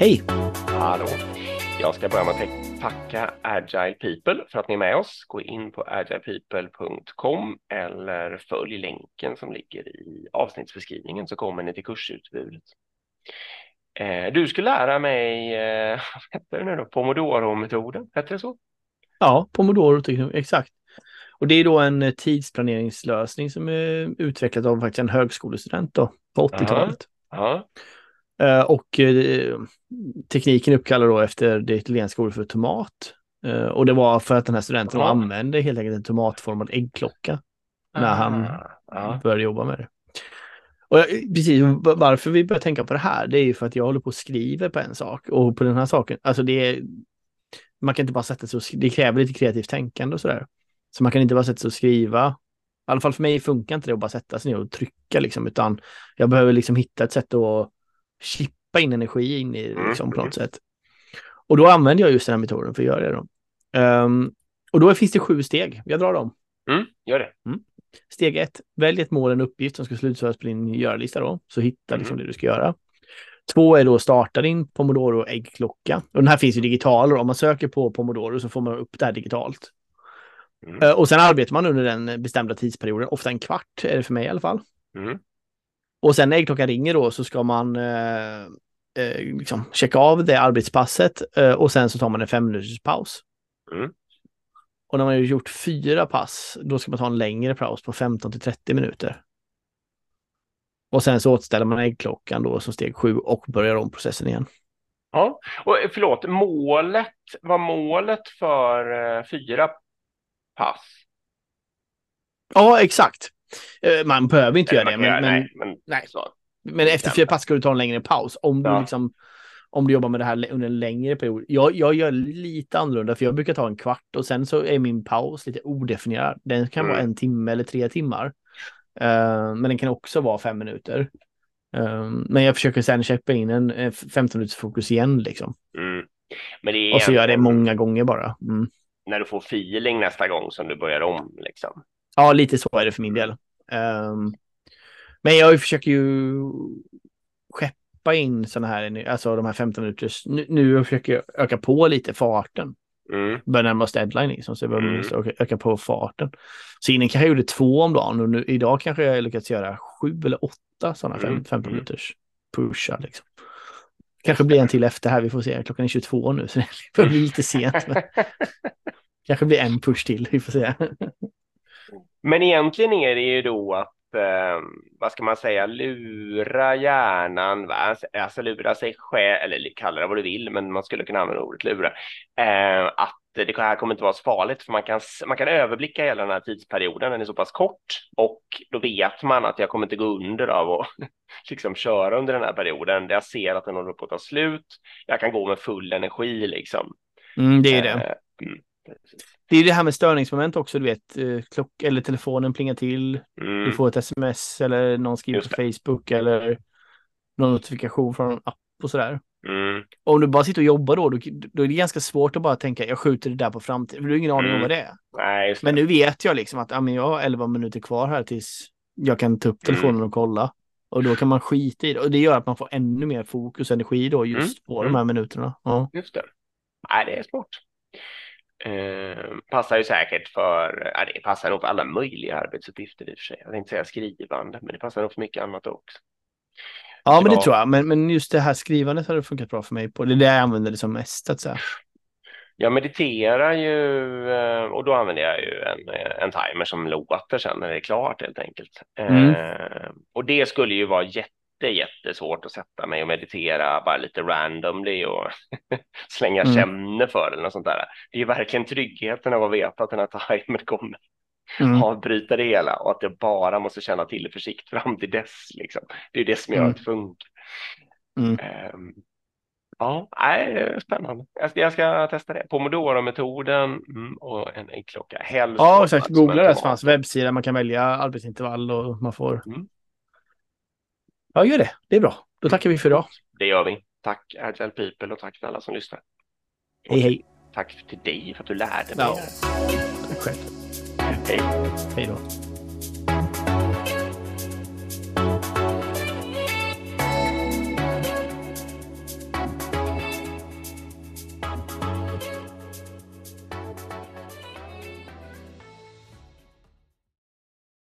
Hej! Hallå! Jag ska börja med att tacka Agile People för att ni är med oss. Gå in på agilepeople.com eller följ länken som ligger i avsnittsbeskrivningen så kommer ni till kursutbudet. Eh, du skulle lära mig, eh, vad heter det nu då, Pomodoro-metoden, heter det så? Ja, Pomodoro, exakt. Och det är då en eh, tidsplaneringslösning som är utvecklad av faktiskt en högskolestudent då, på 80-talet. Uh, och uh, tekniken uppkallar då efter det italienska ordet för tomat. Uh, och det var för att den här studenten Aha. använde helt enkelt en tomatformad äggklocka när han Aha. började jobba med det. Och precis varför vi börjar tänka på det här, det är ju för att jag håller på och skriver på en sak och på den här saken, alltså det är, man kan inte bara sätta sig och det kräver lite kreativt tänkande och sådär. Så man kan inte bara sätta sig och skriva. I alla fall för mig funkar inte det att bara sätta sig ner och trycka liksom, utan jag behöver liksom hitta ett sätt att chippa in energi in i mm, liksom, på något sätt. Och då använder jag just den här metoden för att göra det. Då. Um, och då finns det sju steg. Jag drar dem. Mm, gör det. Mm. Steg ett, välj ett mål, en uppgift som ska slutföras på din göra-lista då. Så hitta liksom mm. det du ska göra. Två är då starta din Pomodoro äggklocka. Och den här finns ju digital. Om man söker på Pomodoro så får man upp det här digitalt. Mm. Uh, och sen arbetar man under den bestämda tidsperioden, ofta en kvart är det för mig i alla fall. Mm. Och sen när äggklockan ringer då så ska man eh, eh, liksom checka av det arbetspasset eh, och sen så tar man en fem minuters paus. Mm. Och när man har gjort fyra pass, då ska man ta en längre paus på 15 till 30 minuter. Och sen så återställer man äggklockan då som steg sju och börjar om processen igen. Ja, och eh, förlåt, målet, var målet för eh, fyra pass? Ja, exakt. Eh, man behöver inte göra det, men, göra, men, nej, men, nej. men efter fyra pass ska du ta en längre paus. Om du, ja. liksom, om du jobbar med det här under en längre period. Jag, jag gör lite annorlunda, för jag brukar ta en kvart och sen så är min paus lite odefinierad. Den kan mm. vara en timme eller tre timmar. Uh, men den kan också vara fem minuter. Uh, men jag försöker sen köpa in en 15 minuters fokus igen liksom. Mm. och så gör jag det många gånger bara. Mm. När du får feeling nästa gång som du börjar om liksom. Ja, lite så är det för min del. Um, men jag försöker ju skeppa in sådana här, alltså de här 15 minuters, nu, nu försöker jag öka på lite farten. Mm. Börjar närma oss deadline liksom, så jag behöver mm. öka, öka på farten. Så innan kanske jag gjorde två om dagen och nu, idag kanske jag lyckats göra sju eller åtta sådana mm. 15 mm. minuters pushar liksom. Kanske blir en till efter här, vi får se. Klockan är 22 nu, så det börjar bli lite sent. Men... kanske blir en push till, vi får se. Men egentligen är det ju då att, eh, vad ska man säga, lura hjärnan, va? Alltså, alltså lura sig själv, eller kalla det vad du vill, men man skulle kunna använda ordet lura, eh, att det här kommer inte vara så farligt, för man kan, man kan överblicka hela den här tidsperioden, den är så pass kort och då vet man att jag kommer inte gå under av att liksom köra under den här perioden. Jag ser att den håller på att ta slut. Jag kan gå med full energi liksom. Mm, det är det. Eh, mm. Det är det här med störningsmoment också, du vet, eh, klock eller telefonen plingar till, mm. du får ett sms eller någon skriver på Facebook eller någon notifikation från en app och sådär. Mm. Om du bara sitter och jobbar då, då, då, är det ganska svårt att bara tänka, jag skjuter det där på framtiden, för du har ingen aning mm. om vad det är. Nej, men nu vet jag liksom att ja, men jag har 11 minuter kvar här tills jag kan ta upp telefonen mm. och kolla. Och då kan man skita i det. Och det gör att man får ännu mer fokus och energi då just mm. på de här minuterna. Ja. Just det. Nej, det är smart. Eh, passar ju säkert för, ja, det passar nog för alla möjliga arbetsuppgifter i och för sig. Jag tänkte säga skrivande, men det passar nog för mycket annat också. Ja, så men det tror jag. Men, men just det här skrivandet har det funkat bra för mig på. Det är det jag använder det som mest, att säga. Jag mediterar ju eh, och då använder jag ju en, en timer som låter sen när det är klart helt enkelt. Mm. Eh, och det skulle ju vara jätte jätte, jättesvårt att sätta mig och meditera bara lite randomly och slänga mm. känner för eller något sånt där. Det är ju verkligen tryggheten av att veta att den här timern kommer mm. avbryta det hela och att jag bara måste känna tillförsikt fram till dess. Liksom. Det är det som gör mm. att det funkar. Mm. Um, ja, nej, spännande. Jag ska, jag ska testa det. Pomodoro-metoden mm, och en äggklocka. Helst ja, exakt. Googla det så fanns webbsida. Man kan välja arbetsintervall och man får mm. Ja, gör det. Det är bra. Då tackar vi för idag. Det gör vi. Tack Agile People och tack till alla som lyssnar. Hej, hej. Tack till dig för att du lärde mig. Ja. Själv. Hej. Hej då.